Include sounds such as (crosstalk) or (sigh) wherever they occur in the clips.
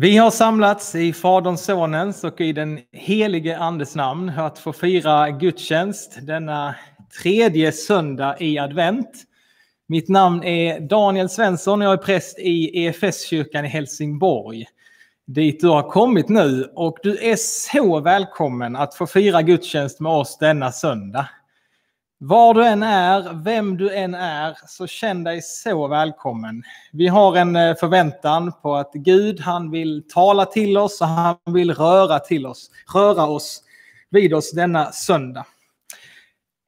Vi har samlats i Faderns, Sonens och i den helige Andes namn för att få fira gudstjänst denna tredje söndag i advent. Mitt namn är Daniel Svensson och jag är präst i EFS-kyrkan i Helsingborg. Dit du har kommit nu och du är så välkommen att få fira gudstjänst med oss denna söndag. Var du än är, vem du än är, så känn dig så välkommen. Vi har en eh, förväntan på att Gud, han vill tala till oss och han vill röra till oss, röra oss vid oss denna söndag.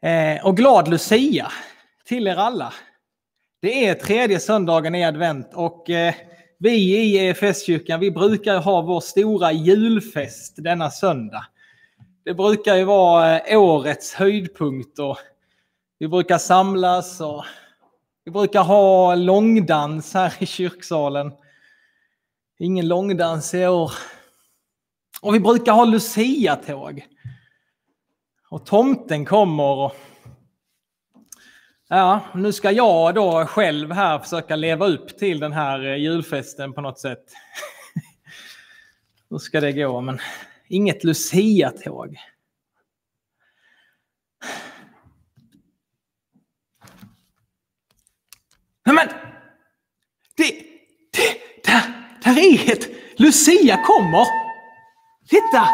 Eh, och glad Lucia till er alla. Det är tredje söndagen i advent och eh, vi i EFS-kyrkan, vi brukar ha vår stora julfest denna söndag. Det brukar ju vara eh, årets höjdpunkt och vi brukar samlas och vi brukar ha långdans här i kyrksalen. Ingen långdans i år. Och vi brukar ha Lucia-tåg. Och tomten kommer och Ja, nu ska jag då själv här försöka leva upp till den här eh, julfesten på något sätt. (laughs) Hur ska det gå? Men inget Lucia-tåg. Nej men! Det, det, här är ett! Lucia kommer! Titta!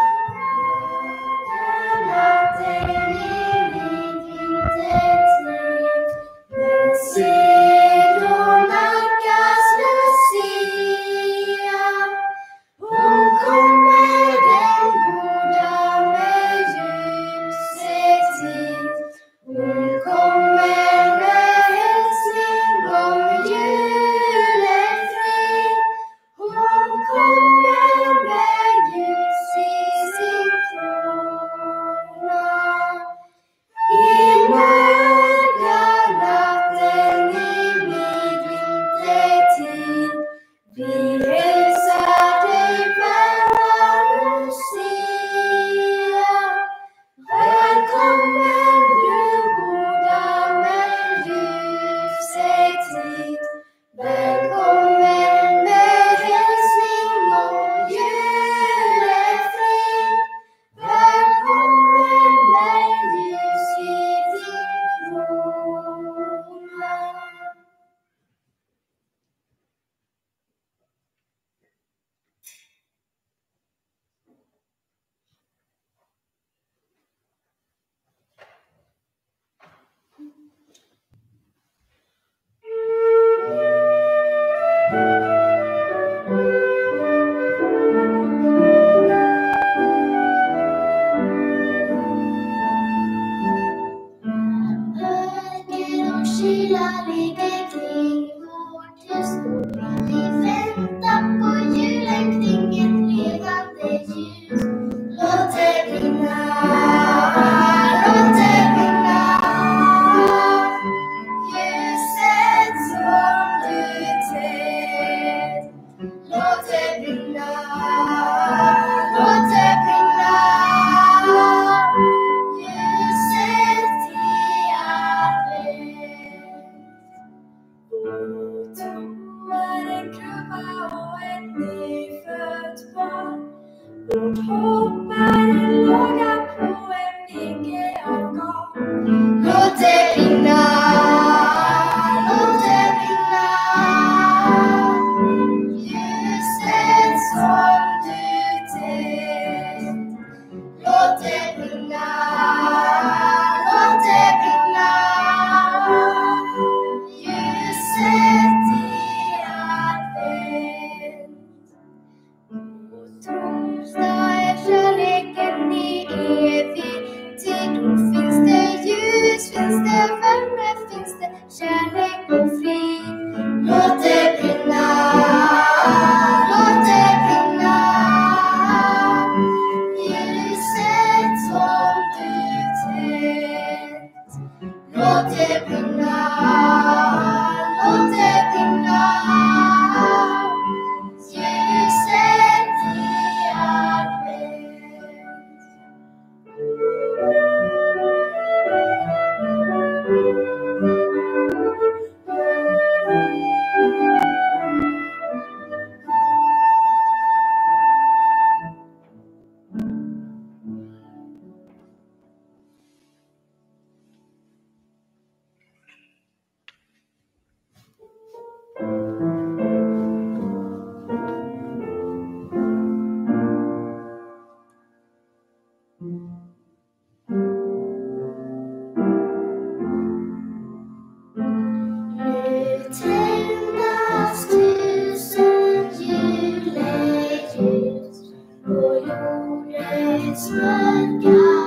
good God.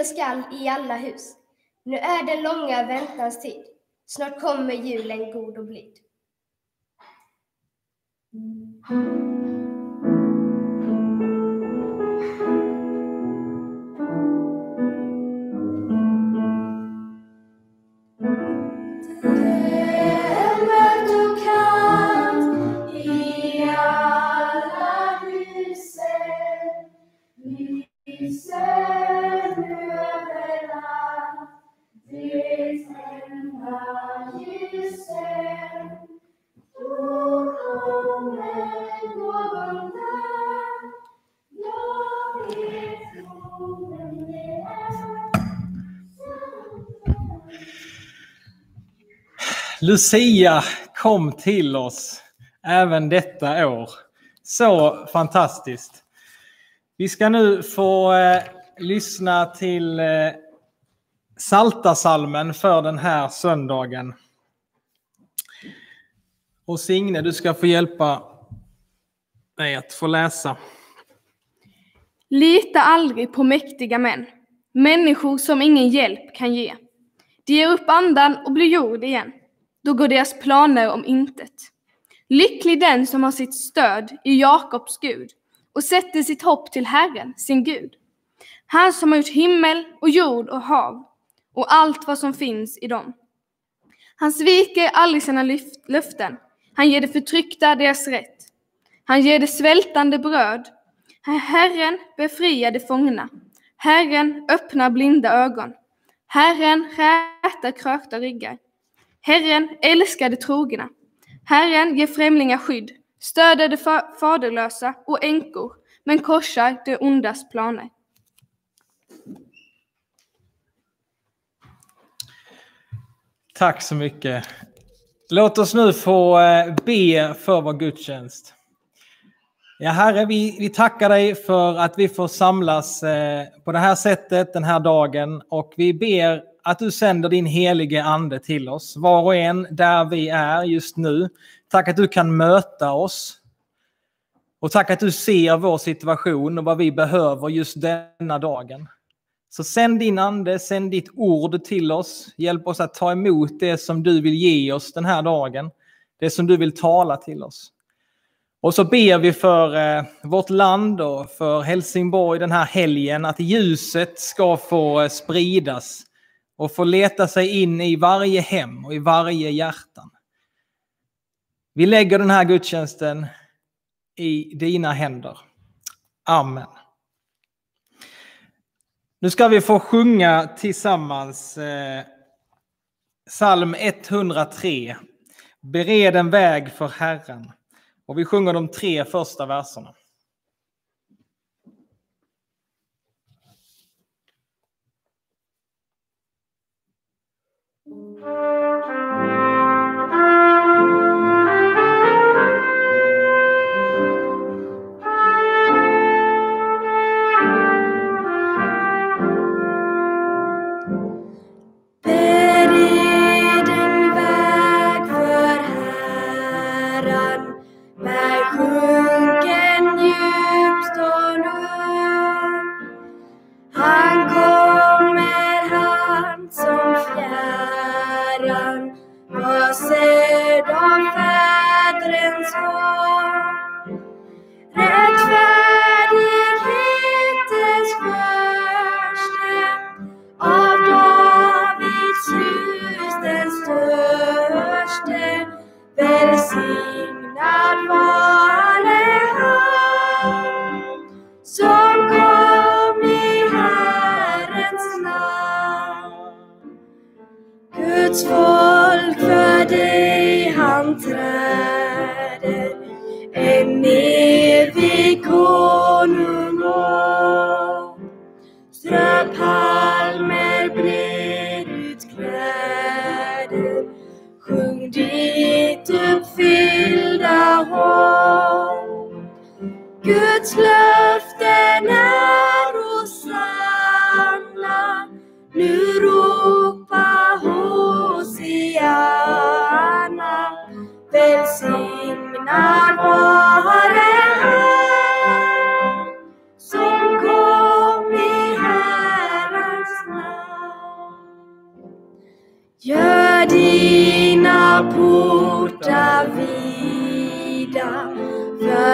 Lysa skall i alla hus. Nu är den långa väntans tid, snart kommer julen god och blid. Lucia kom till oss även detta år. Så fantastiskt. Vi ska nu få eh, lyssna till eh, Saltasalmen för den här söndagen. Och Signe, du ska få hjälpa mig att få läsa. Lita aldrig på mäktiga män, människor som ingen hjälp kan ge. De ger upp andan och blir jord igen. Då går deras planer om intet. Lycklig den som har sitt stöd i Jakobs Gud och sätter sitt hopp till Herren, sin Gud. Han som har gjort himmel och jord och hav och allt vad som finns i dem. Han sviker aldrig sina löften. Han ger de förtryckta deras rätt. Han ger de svältande bröd. Herren befriar de fångna. Herren öppnar blinda ögon. Herren rätar krökta ryggar. Herren älskar de trogna. Herren ger främlingar skydd, stöder de faderlösa och änkor, men korsar de ondas planer. Tack så mycket. Låt oss nu få eh, be för vår gudstjänst. Ja, Herre, vi, vi tackar dig för att vi får samlas eh, på det här sättet den här dagen och vi ber att du sänder din helige ande till oss, var och en där vi är just nu. Tack att du kan möta oss. Och tack att du ser vår situation och vad vi behöver just denna dagen. Så sänd din ande, sänd ditt ord till oss. Hjälp oss att ta emot det som du vill ge oss den här dagen. Det som du vill tala till oss. Och så ber vi för eh, vårt land och för Helsingborg den här helgen att ljuset ska få eh, spridas och få leta sig in i varje hem och i varje hjärtan. Vi lägger den här gudstjänsten i dina händer. Amen. Nu ska vi få sjunga tillsammans eh, psalm 103. Bered en väg för Herren. Och vi sjunger de tre första verserna. 了。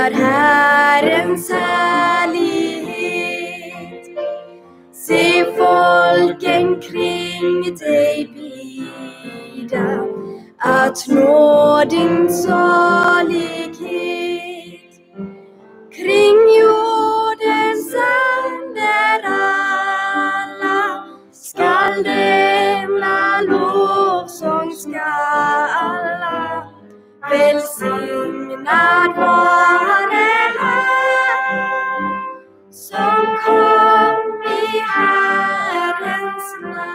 För Herrens härlighet. Se folken kring dig bida att nå din salighet. Kring jordens änder alla skall denna lovsång skalla. Välsignad var Herrens namn.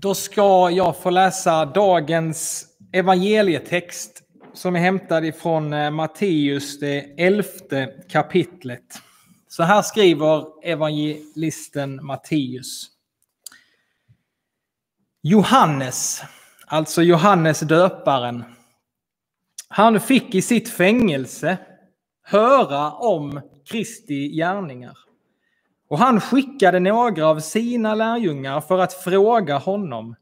Då ska jag få läsa dagens evangelietext som är hämtad ifrån eh, Matteus, det elfte kapitlet. Så här skriver evangelisten Matteus. Johannes, alltså Johannes döparen, han fick i sitt fängelse höra om Kristi gärningar. Och han skickade några av sina lärjungar för att fråga honom.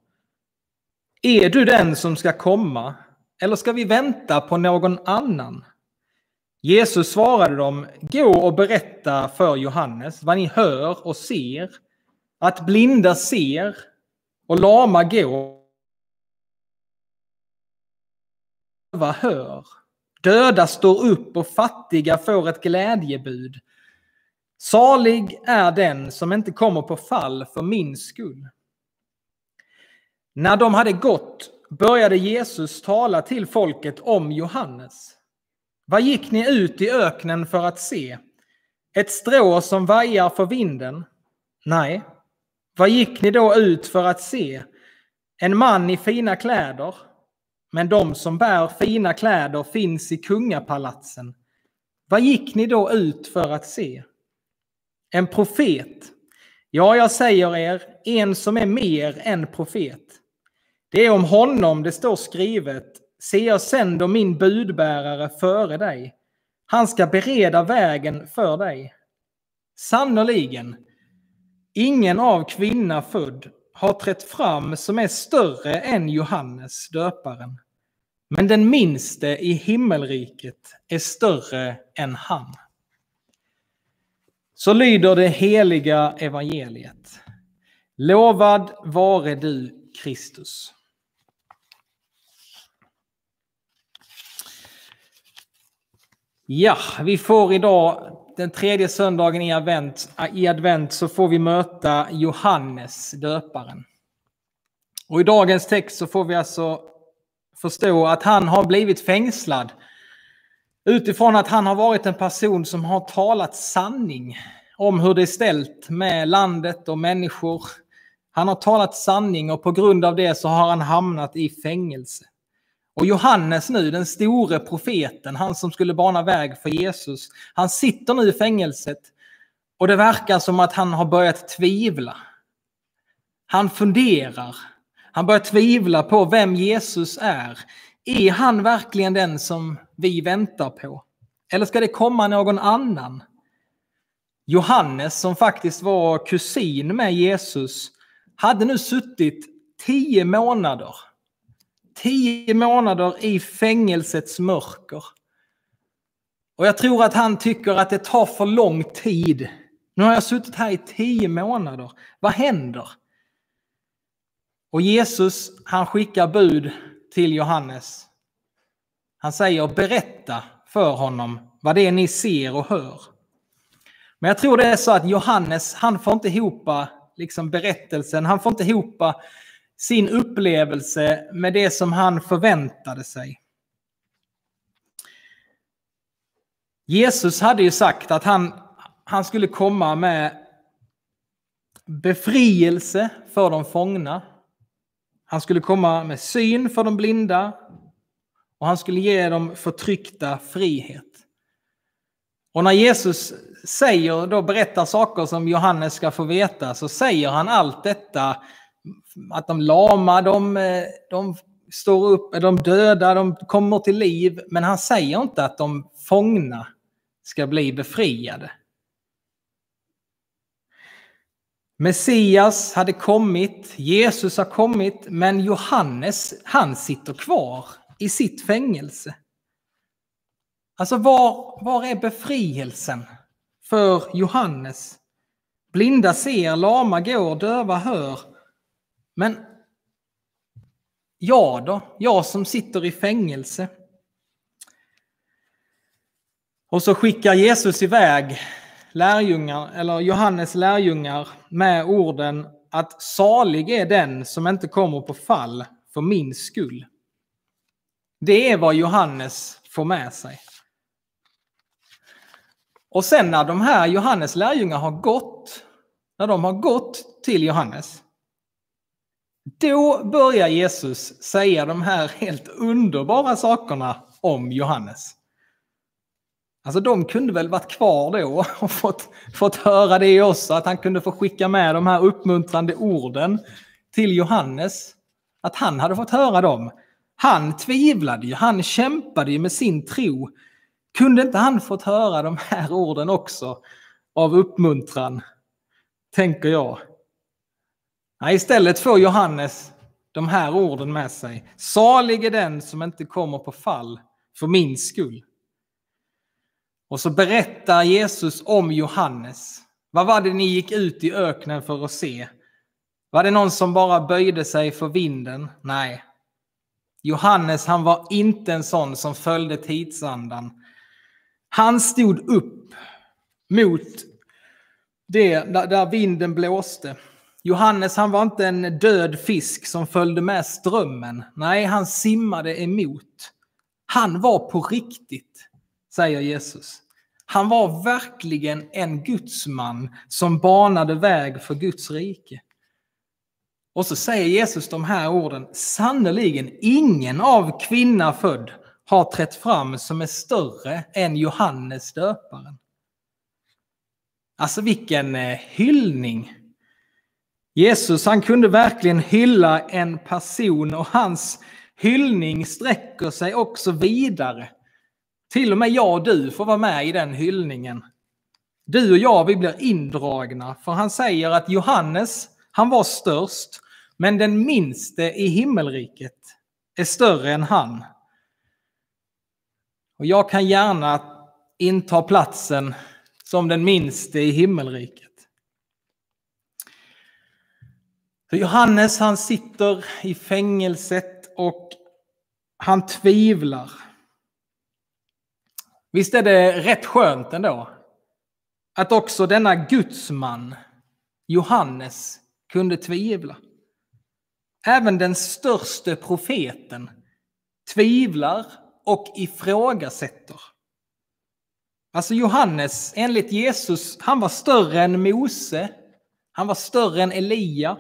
Är du den som ska komma eller ska vi vänta på någon annan? Jesus svarade dem, gå och berätta för Johannes vad ni hör och ser, att blinda ser och lama går. döva hör? Döda står upp och fattiga får ett glädjebud. Salig är den som inte kommer på fall för min skull. När de hade gått började Jesus tala till folket om Johannes. Vad gick ni ut i öknen för att se? Ett strå som vajar för vinden? Nej. Vad gick ni då ut för att se? En man i fina kläder? Men de som bär fina kläder finns i kungapalatsen. Vad gick ni då ut för att se? En profet? Ja, jag säger er, en som är mer än profet. Det är om honom det står skrivet, se jag sänder min budbärare före dig. Han ska bereda vägen för dig. Sannerligen, ingen av kvinna född har trätt fram som är större än Johannes döparen. Men den minste i himmelriket är större än han. Så lyder det heliga evangeliet. Lovad vare du, Kristus. Ja, vi får idag den tredje söndagen i advent, i advent så får vi möta Johannes döparen. Och i dagens text så får vi alltså förstå att han har blivit fängslad utifrån att han har varit en person som har talat sanning om hur det är ställt med landet och människor. Han har talat sanning och på grund av det så har han hamnat i fängelse. Och Johannes nu, den store profeten, han som skulle bana väg för Jesus, han sitter nu i fängelset och det verkar som att han har börjat tvivla. Han funderar. Han börjar tvivla på vem Jesus är. Är han verkligen den som vi väntar på? Eller ska det komma någon annan? Johannes, som faktiskt var kusin med Jesus, hade nu suttit tio månader. Tio månader i fängelsets mörker. Och jag tror att han tycker att det tar för lång tid Nu har jag suttit här i tio månader. Vad händer? Och Jesus, han skickar bud till Johannes. Han säger berätta för honom vad det är ni ser och hör. Men jag tror det är så att Johannes, han får inte ihop liksom berättelsen, han får inte ihop sin upplevelse med det som han förväntade sig. Jesus hade ju sagt att han, han skulle komma med befrielse för de fångna. Han skulle komma med syn för de blinda och han skulle ge de förtryckta frihet. Och när Jesus säger, då berättar saker som Johannes ska få veta, så säger han allt detta att de lama, de, eh, de står upp, eh, de döda, de kommer till liv. Men han säger inte att de fångna ska bli befriade. Messias hade kommit, Jesus har kommit, men Johannes, han sitter kvar i sitt fängelse. Alltså var, var är befrielsen för Johannes? Blinda ser, lama går, döva hör. Men jag då? Jag som sitter i fängelse. Och så skickar Jesus iväg lärjungar, eller Johannes lärjungar med orden att salig är den som inte kommer på fall för min skull. Det är vad Johannes får med sig. Och sen när de här Johannes lärjungar har gått, när de har gått till Johannes, då börjar Jesus säga de här helt underbara sakerna om Johannes. Alltså de kunde väl varit kvar då och fått, fått höra det också, att han kunde få skicka med de här uppmuntrande orden till Johannes. Att han hade fått höra dem. Han tvivlade ju, han kämpade ju med sin tro. Kunde inte han fått höra de här orden också av uppmuntran? Tänker jag. Nej, istället får Johannes de här orden med sig. Salig är den som inte kommer på fall för min skull. Och så berättar Jesus om Johannes. Vad var det ni gick ut i öknen för att se? Var det någon som bara böjde sig för vinden? Nej. Johannes, han var inte en sån som följde tidsandan. Han stod upp mot det där vinden blåste. Johannes, han var inte en död fisk som följde med strömmen. Nej, han simmade emot. Han var på riktigt säger Jesus. Han var verkligen en gudsman som banade väg för Guds rike. Och så säger Jesus de här orden, sannerligen ingen av kvinna född har trätt fram som är större än Johannes döparen. Alltså vilken eh, hyllning! Jesus han kunde verkligen hylla en person och hans hyllning sträcker sig också vidare till och med jag och du får vara med i den hyllningen. Du och jag, vi blir indragna, för han säger att Johannes, han var störst, men den minste i himmelriket är större än han. Och jag kan gärna inta platsen som den minste i himmelriket. Så Johannes han sitter i fängelset och han tvivlar. Visst är det rätt skönt ändå? Att också denna gudsman, Johannes, kunde tvivla. Även den störste profeten tvivlar och ifrågasätter. Alltså Johannes, enligt Jesus, han var större än Mose, han var större än Elia,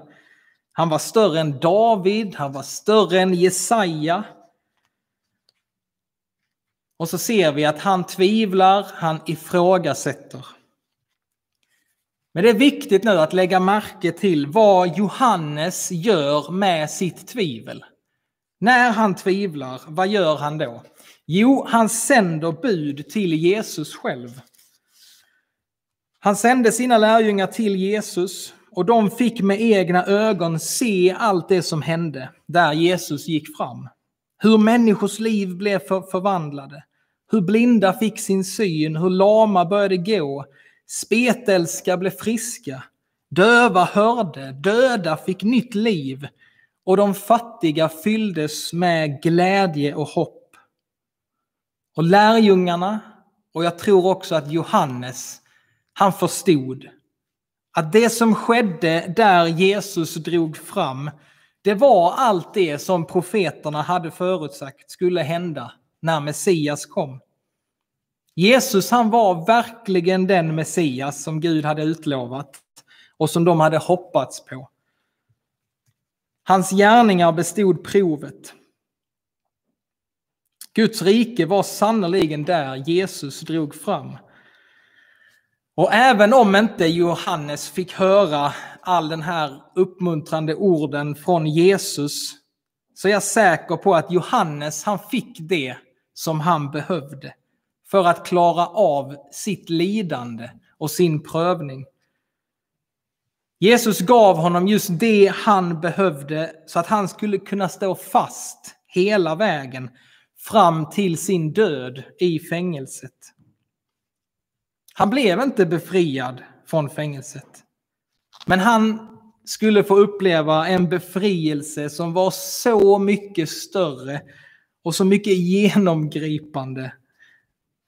han var större än David, han var större än Jesaja, och så ser vi att han tvivlar, han ifrågasätter. Men det är viktigt nu att lägga märke till vad Johannes gör med sitt tvivel. När han tvivlar, vad gör han då? Jo, han sänder bud till Jesus själv. Han sände sina lärjungar till Jesus och de fick med egna ögon se allt det som hände där Jesus gick fram. Hur människors liv blev för förvandlade. Hur blinda fick sin syn, hur lama började gå. Spetälska blev friska. Döva hörde, döda fick nytt liv och de fattiga fylldes med glädje och hopp. Och lärjungarna, och jag tror också att Johannes, han förstod att det som skedde där Jesus drog fram, det var allt det som profeterna hade förutsagt skulle hända när Messias kom. Jesus han var verkligen den Messias som Gud hade utlovat och som de hade hoppats på. Hans gärningar bestod provet. Guds rike var sannerligen där Jesus drog fram. Och även om inte Johannes fick höra all den här uppmuntrande orden från Jesus så är jag säker på att Johannes han fick det som han behövde för att klara av sitt lidande och sin prövning. Jesus gav honom just det han behövde så att han skulle kunna stå fast hela vägen fram till sin död i fängelset. Han blev inte befriad från fängelset. Men han skulle få uppleva en befrielse som var så mycket större och så mycket genomgripande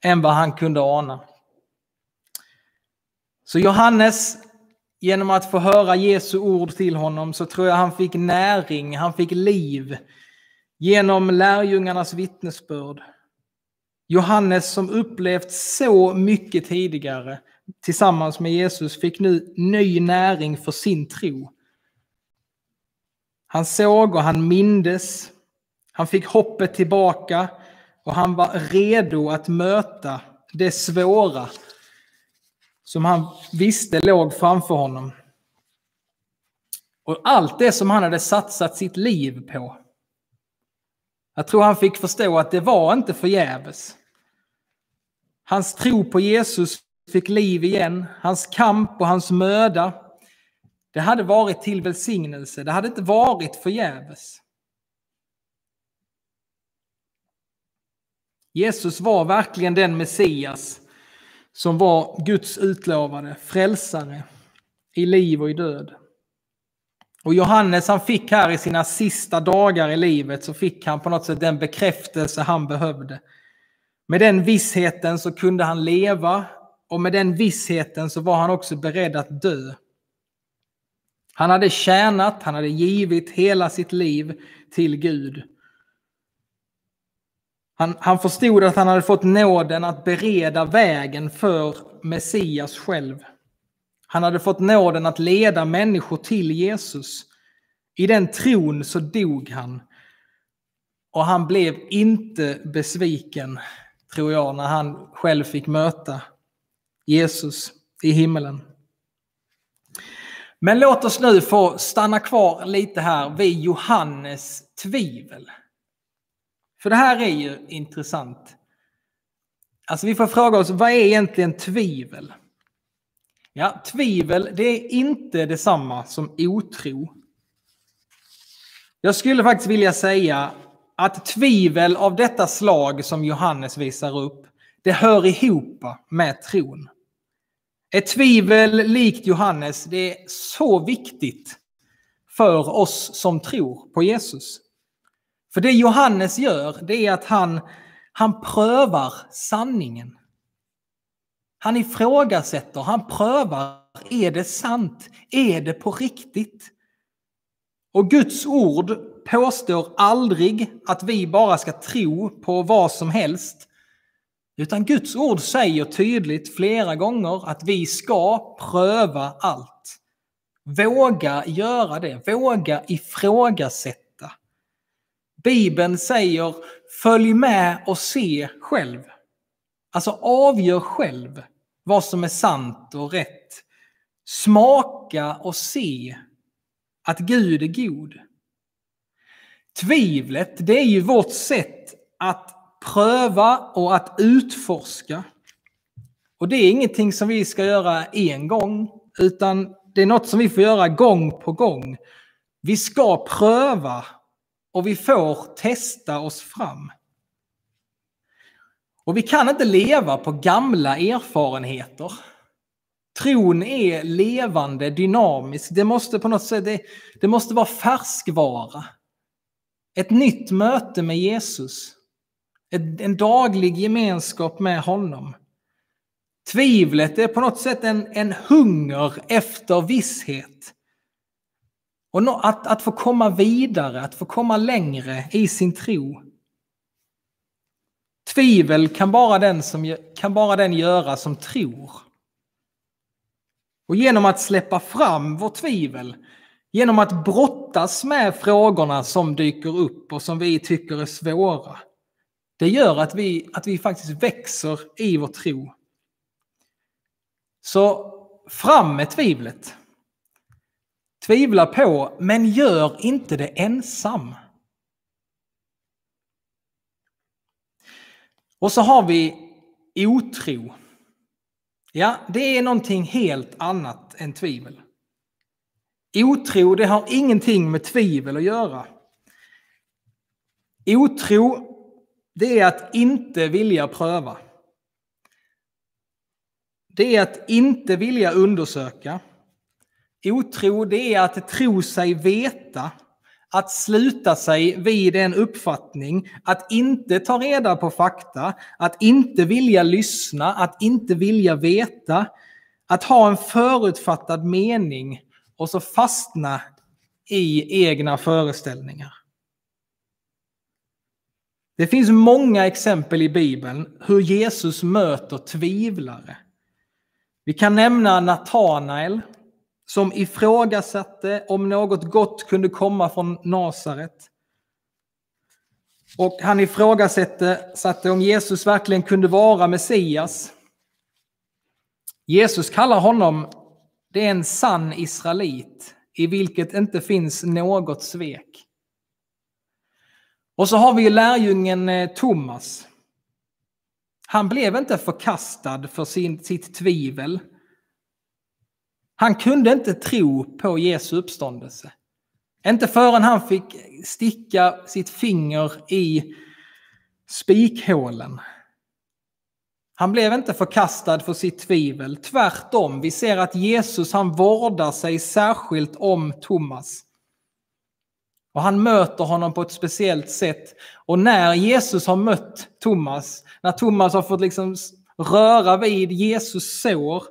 än vad han kunde ana. Så Johannes, genom att få höra Jesu ord till honom så tror jag han fick näring, han fick liv genom lärjungarnas vittnesbörd. Johannes som upplevt så mycket tidigare tillsammans med Jesus fick nu ny näring för sin tro. Han såg och han mindes. Han fick hoppet tillbaka och han var redo att möta det svåra som han visste låg framför honom. Och allt det som han hade satsat sitt liv på. Jag tror han fick förstå att det var inte förgäves. Hans tro på Jesus fick liv igen. Hans kamp och hans möda. Det hade varit till välsignelse. Det hade inte varit förgäves. Jesus var verkligen den Messias som var Guds utlovade frälsare i liv och i död. Och Johannes han fick här i sina sista dagar i livet så fick han på något sätt den bekräftelse han behövde. Med den vissheten så kunde han leva och med den vissheten så var han också beredd att dö. Han hade tjänat, han hade givit hela sitt liv till Gud. Han, han förstod att han hade fått nåden att bereda vägen för Messias själv. Han hade fått nåden att leda människor till Jesus. I den tron så dog han. Och han blev inte besviken, tror jag, när han själv fick möta Jesus i himmelen. Men låt oss nu få stanna kvar lite här vid Johannes tvivel. För det här är ju intressant. Alltså vi får fråga oss, vad är egentligen tvivel? Ja, tvivel det är inte detsamma som otro. Jag skulle faktiskt vilja säga att tvivel av detta slag som Johannes visar upp, det hör ihop med tron. Ett tvivel likt Johannes, det är så viktigt för oss som tror på Jesus. För det Johannes gör, det är att han, han prövar sanningen. Han ifrågasätter, han prövar. Är det sant? Är det på riktigt? Och Guds ord påstår aldrig att vi bara ska tro på vad som helst. Utan Guds ord säger tydligt flera gånger att vi ska pröva allt. Våga göra det, våga ifrågasätta. Bibeln säger följ med och se själv. Alltså avgör själv vad som är sant och rätt. Smaka och se att Gud är god. Tvivlet, det är ju vårt sätt att pröva och att utforska. Och det är ingenting som vi ska göra en gång, utan det är något som vi får göra gång på gång. Vi ska pröva och vi får testa oss fram. Och vi kan inte leva på gamla erfarenheter. Tron är levande, dynamisk. Det måste på något sätt, det, det måste vara färskvara. Ett nytt möte med Jesus. En daglig gemenskap med honom. Tvivlet är på något sätt en, en hunger efter visshet. Och att, att få komma vidare, att få komma längre i sin tro. Tvivel kan bara den, som, kan bara den göra som tror. Och genom att släppa fram vårt tvivel, genom att brottas med frågorna som dyker upp och som vi tycker är svåra, det gör att vi, att vi faktiskt växer i vår tro. Så fram med tvivlet. Tvivla på, men gör inte det ensam. Och så har vi otro. Ja, det är någonting helt annat än tvivel. Otro, det har ingenting med tvivel att göra. Otro, det är att inte vilja pröva. Det är att inte vilja undersöka. Otro, det är att tro sig veta att sluta sig vid en uppfattning, att inte ta reda på fakta, att inte vilja lyssna, att inte vilja veta, att ha en förutfattad mening och så fastna i egna föreställningar. Det finns många exempel i Bibeln hur Jesus möter tvivlare. Vi kan nämna Natanael som ifrågasatte om något gott kunde komma från Nasaret. Och han ifrågasatte om Jesus verkligen kunde vara Messias. Jesus kallar honom det är en sann israelit i vilket inte finns något svek. Och så har vi lärjungen eh, Thomas. Han blev inte förkastad för sin, sitt tvivel han kunde inte tro på Jesu uppståndelse. Inte förrän han fick sticka sitt finger i spikhålen. Han blev inte förkastad för sitt tvivel. Tvärtom, vi ser att Jesus han vårdar sig särskilt om Thomas. Och han möter honom på ett speciellt sätt. Och när Jesus har mött Thomas, när Thomas har fått liksom röra vid Jesus sår,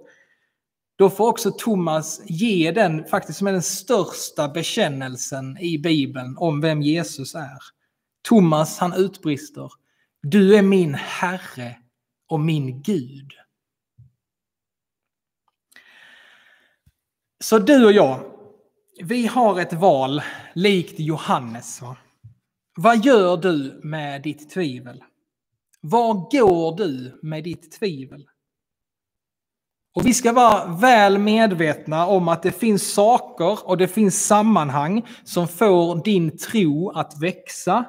då får också Thomas ge den faktiskt som är den största bekännelsen i Bibeln om vem Jesus är. Thomas han utbrister Du är min Herre och min Gud. Så du och jag, vi har ett val likt Johannes. Va? Vad gör du med ditt tvivel? Var går du med ditt tvivel? Och vi ska vara väl medvetna om att det finns saker och det finns sammanhang som får din tro att växa.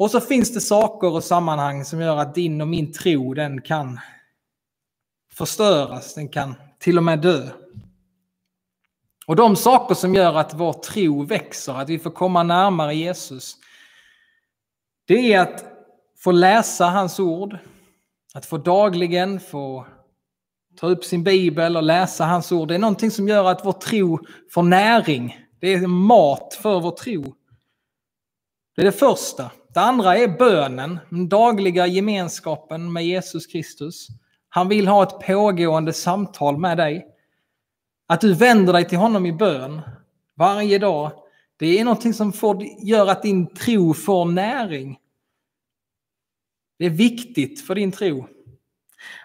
Och så finns det saker och sammanhang som gör att din och min tro den kan förstöras, den kan till och med dö. Och de saker som gör att vår tro växer, att vi får komma närmare Jesus, det är att få läsa hans ord, att få dagligen få ta upp sin bibel och läsa hans ord. Det är någonting som gör att vår tro får näring. Det är mat för vår tro. Det är det första. Det andra är bönen, den dagliga gemenskapen med Jesus Kristus. Han vill ha ett pågående samtal med dig. Att du vänder dig till honom i bön varje dag, det är någonting som får, gör att din tro får näring. Det är viktigt för din tro.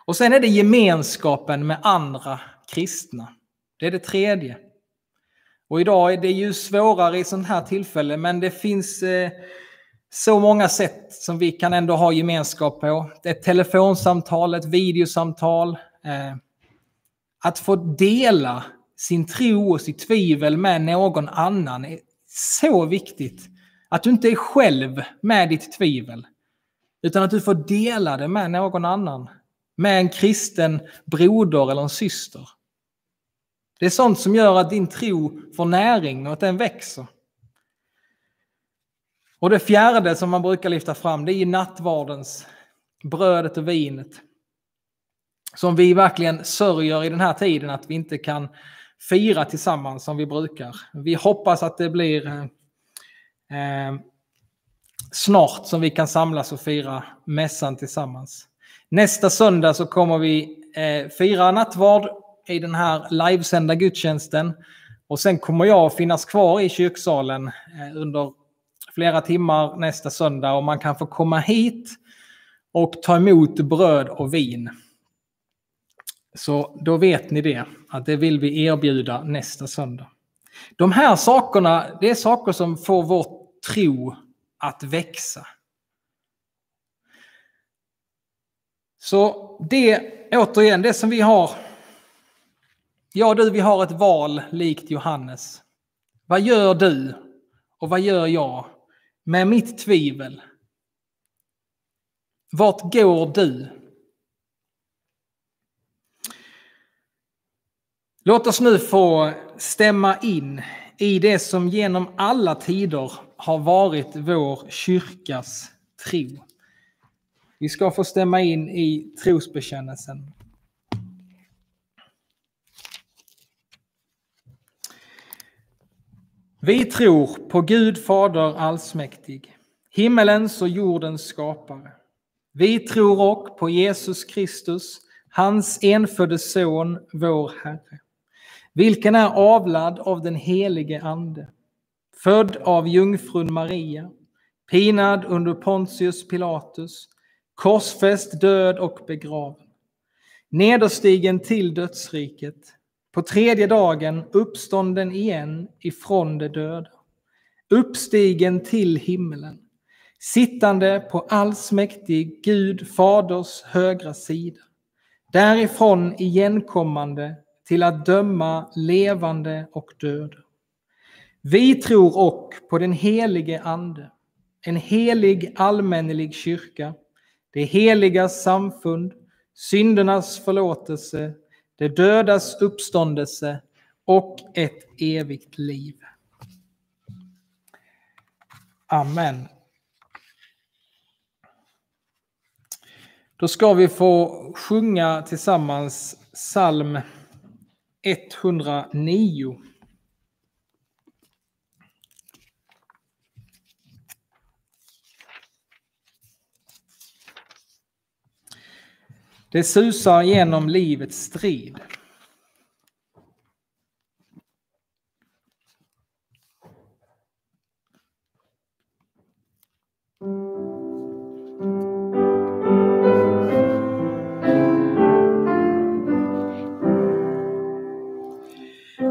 Och sen är det gemenskapen med andra kristna. Det är det tredje. Och idag är det ju svårare i sånt här tillfälle, men det finns eh, så många sätt som vi kan ändå ha gemenskap på. Ett telefonsamtal, ett videosamtal. Eh, att få dela sin tro och sitt tvivel med någon annan är så viktigt. Att du inte är själv med ditt tvivel, utan att du får dela det med någon annan med en kristen broder eller en syster. Det är sånt som gör att din tro får näring och att den växer. Och det fjärde som man brukar lyfta fram det är nattvardens brödet och vinet. som vi verkligen sörjer i den här tiden att vi inte kan fira tillsammans som vi brukar. Vi hoppas att det blir eh, eh, snart som vi kan samlas och fira mässan tillsammans. Nästa söndag så kommer vi eh, fira nattvard i den här livesända gudstjänsten. Och sen kommer jag finnas kvar i kyrksalen eh, under flera timmar nästa söndag och man kan få komma hit och ta emot bröd och vin. Så då vet ni det, att det vill vi erbjuda nästa söndag. De här sakerna, det är saker som får vår tro att växa. Så det, återigen, det som vi har. Ja du, vi har ett val likt Johannes. Vad gör du och vad gör jag med mitt tvivel? Vart går du? Låt oss nu få stämma in i det som genom alla tider har varit vår kyrkas tro. Vi ska få stämma in i trosbekännelsen. Vi tror på Gud Fader allsmäktig, himmelens och jordens skapare. Vi tror också på Jesus Kristus, hans enfödde son, vår Herre, vilken är avlad av den helige Ande, född av jungfrun Maria, pinad under Pontius Pilatus, korsfäst, död och begraven, nederstigen till dödsriket, på tredje dagen uppstånden igen ifrån de döda, uppstigen till himmelen, sittande på allsmäktig Gud Faders högra sida, därifrån igenkommande till att döma levande och döda. Vi tror och på den helige Ande, en helig allmännelig kyrka, det heliga samfund, syndernas förlåtelse, det dödas uppståndelse och ett evigt liv. Amen. Då ska vi få sjunga tillsammans psalm 109. Det susar genom livets strid.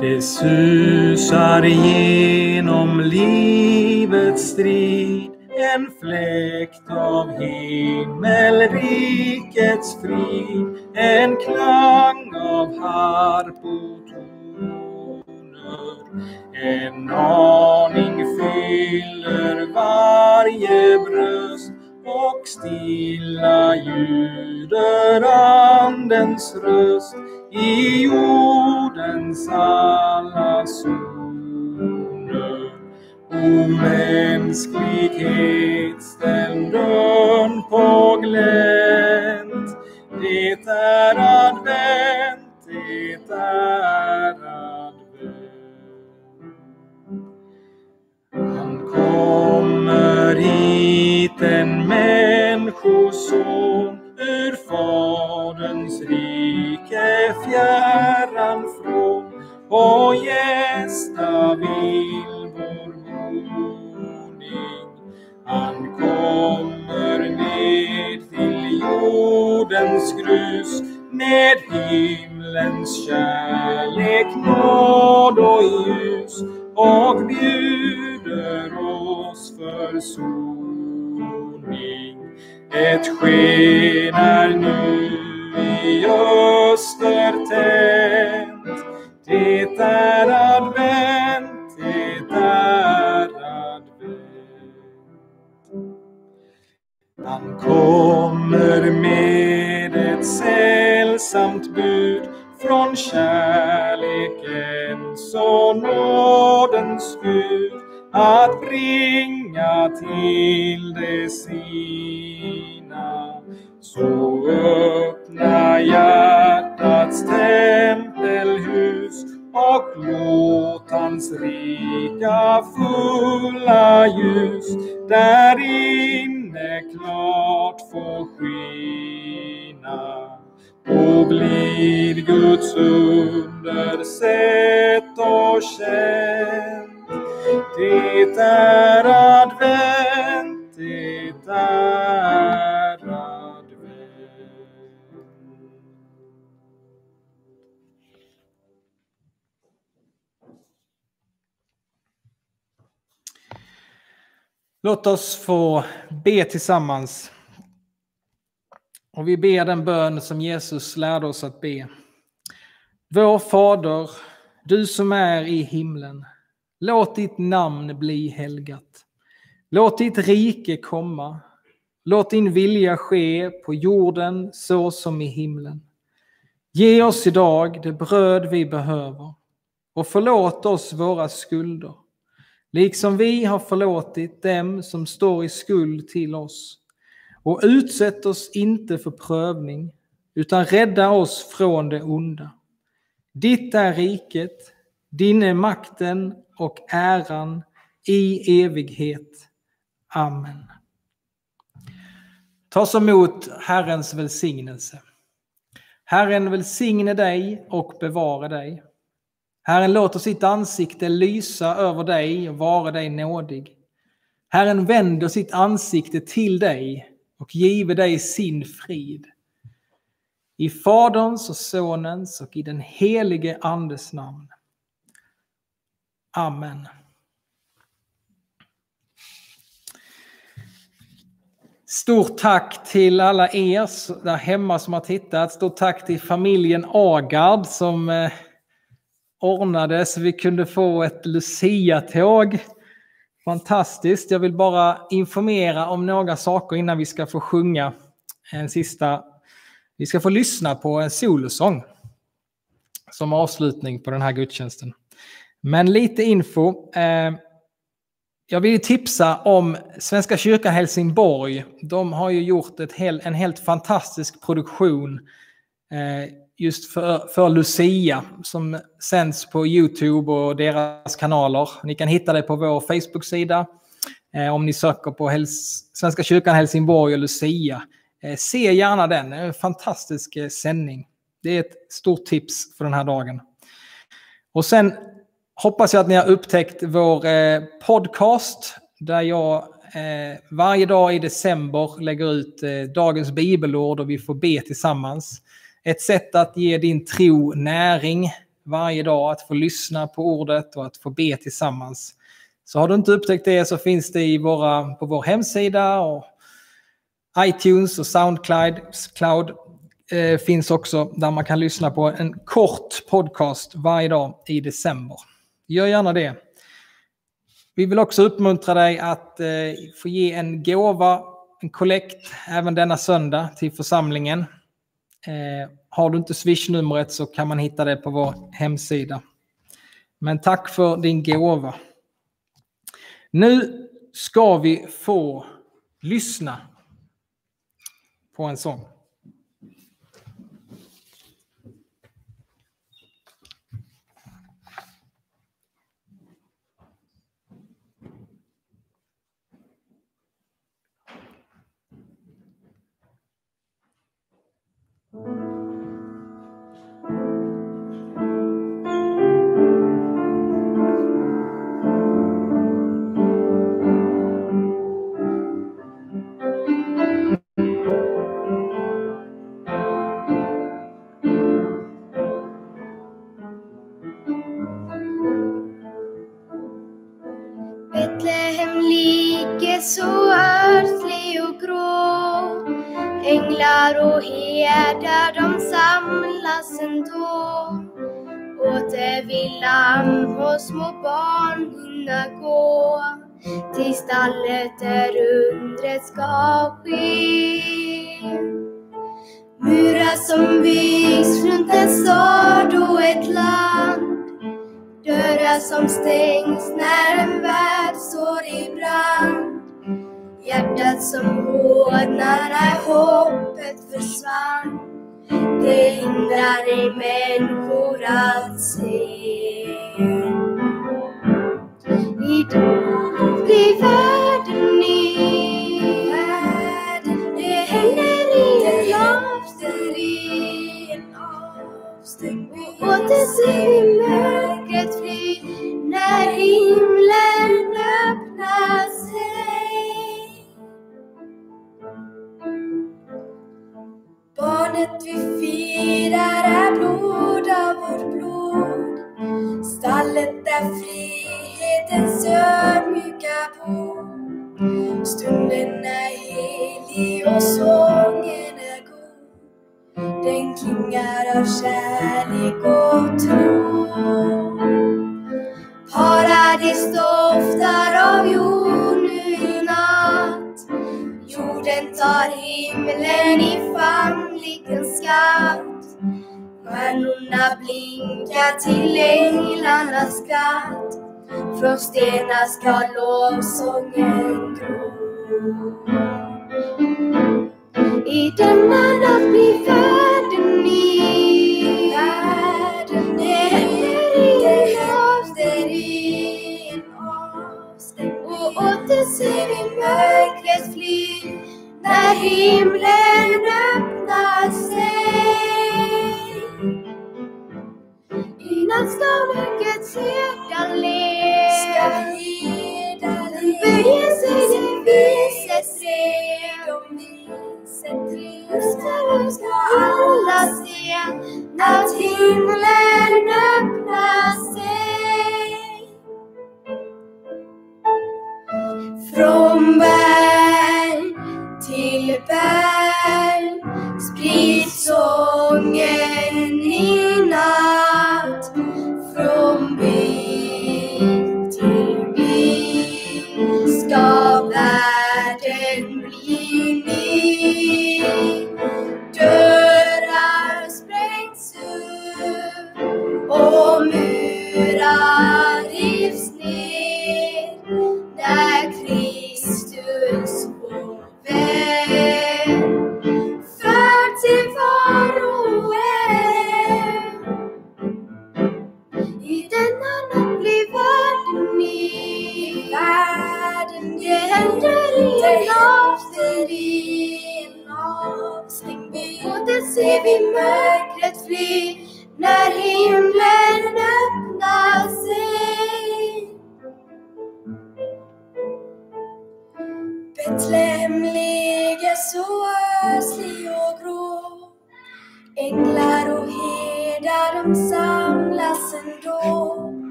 Det susar genom livets strid en fläkt av himmelrikets frid, en klang av harpotoner. En aning fyller varje bröst och stilla ljuder andens röst i jordens alla zoner. O mänsklighet, ställ dörren på glänt. Det är advent, det är advent. Han kommer hit, en människoson ur Faderns rike fjärran från och gästa vid jordens grus med himlens kärlek, nåd och ljus och bjuder oss försoning. Ett sken är nu i öster tänt. Det är advent, det är advent. Han kommer med sällsamt bud från kärlekens och nådens Gud att bringa till de sina. Låt oss få be tillsammans. Och vi ber den bön som Jesus lärde oss att be. Vår Fader, du som är i himlen. Låt ditt namn bli helgat. Låt ditt rike komma. Låt din vilja ske på jorden så som i himlen. Ge oss idag det bröd vi behöver och förlåt oss våra skulder, liksom vi har förlåtit dem som står i skuld till oss. Och utsätt oss inte för prövning, utan rädda oss från det onda. Ditt är riket, din är makten och äran i evighet. Amen. Ta så emot Herrens välsignelse. Herren välsigne dig och bevara dig. Herren låter sitt ansikte lysa över dig och vara dig nådig. Herren vänder sitt ansikte till dig och give dig sin frid. I Faderns och Sonens och i den helige Andes namn. Amen. Stort tack till alla er där hemma som har tittat. Stort tack till familjen Agard som eh, ordnade så vi kunde få ett Lucia-tåg. Fantastiskt. Jag vill bara informera om några saker innan vi ska få sjunga en sista. Vi ska få lyssna på en solosång som avslutning på den här gudstjänsten. Men lite info. Eh, jag vill tipsa om Svenska kyrkan Helsingborg. De har ju gjort ett hel, en helt fantastisk produktion eh, just för, för Lucia som sänds på Youtube och deras kanaler. Ni kan hitta det på vår Facebook-sida eh, om ni söker på Hels Svenska kyrkan Helsingborg och Lucia. Eh, se gärna den, det är en fantastisk eh, sändning. Det är ett stort tips för den här dagen. Och sen hoppas jag att ni har upptäckt vår eh, podcast där jag eh, varje dag i december lägger ut eh, dagens bibelord och vi får be tillsammans. Ett sätt att ge din tro näring varje dag, att få lyssna på ordet och att få be tillsammans. Så har du inte upptäckt det så finns det i våra, på vår hemsida och iTunes och Soundcloud Cloud, eh, finns också där man kan lyssna på en kort podcast varje dag i december. Gör gärna det. Vi vill också uppmuntra dig att eh, få ge en gåva, en kollekt, även denna söndag till församlingen. Eh, har du inte swishnumret så kan man hitta det på vår hemsida. Men tack för din gåva. Nu ska vi få lyssna på en sång. Är där de samlas ändå. Åter vill lamm och små barn hinna gå. Till stallet där undret ska ske. Murar som byggs runt en stad och ett land. Dörrar som stängs när en värld står i brand. Hjärtat som hårdnade, hoppet försvann. Det hindrar ej människor att se. Idag blir världen ny. Det händer i en avstängning. Och åter ser vi Barnet vi firar är blod av vårt blod. Stallet där frihetens ödmjuka bor. Stunden är helig och sången är god. Den klingar av kärlek och tro. Paradis doftar av jord nu i natt. Jorden tar himlen i famn lik en skatt. Stjärnorna blinkar till änglarnas skratt. Från stenar ska lovsången gro. I denna natt blir världen ny. Världen är avstängd Och åter ser vi mörkret fly när himlen öppnar sig. I natt ska mörkrets herdar le. Böjer sig det visets brev. Nu ska alla se att himlen öppnar sig. From berg till berg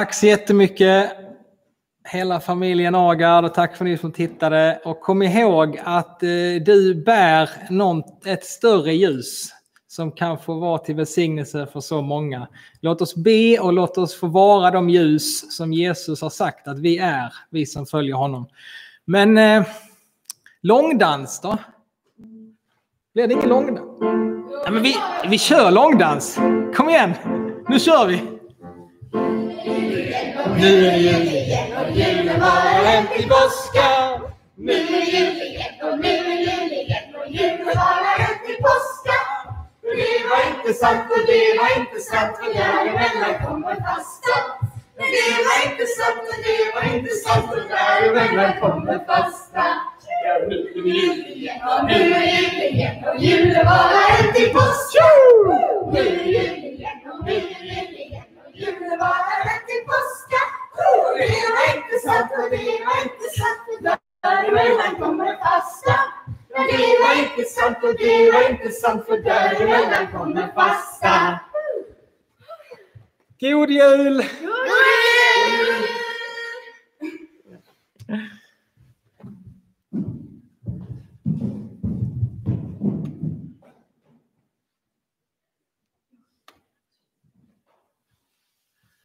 Tack så jättemycket hela familjen Agard och tack för ni som tittade. Och kom ihåg att eh, du bär någon, ett större ljus som kan få vara till välsignelse för så många. Låt oss be och låt oss få vara de ljus som Jesus har sagt att vi är, vi som följer honom. Men eh, långdans då? Blir det ingen långdans? Ja, men vi, vi kör långdans! Kom igen! Nu kör vi! Nu är det jul igen och julen var hänt i påska. Nu är det jul igen och nu är det jul igen och julen var hänt i påska. För det var inte sant och det var inte sant och däremellan kommer fasta. Men det var inte sant och det var inte sant och däremellan kommer fasta. Ja, nu är det jul igen Och nu är det jul igen och julen var hänt i påska. Nu är det jul igen och nu är det jul igen julen bara hänt i påska. Och det var inte sant och det var inte sant och däremellan kommer fasta. Men det var inte sant och det var inte sant för däremellan kommer fasta. God jul! God jul!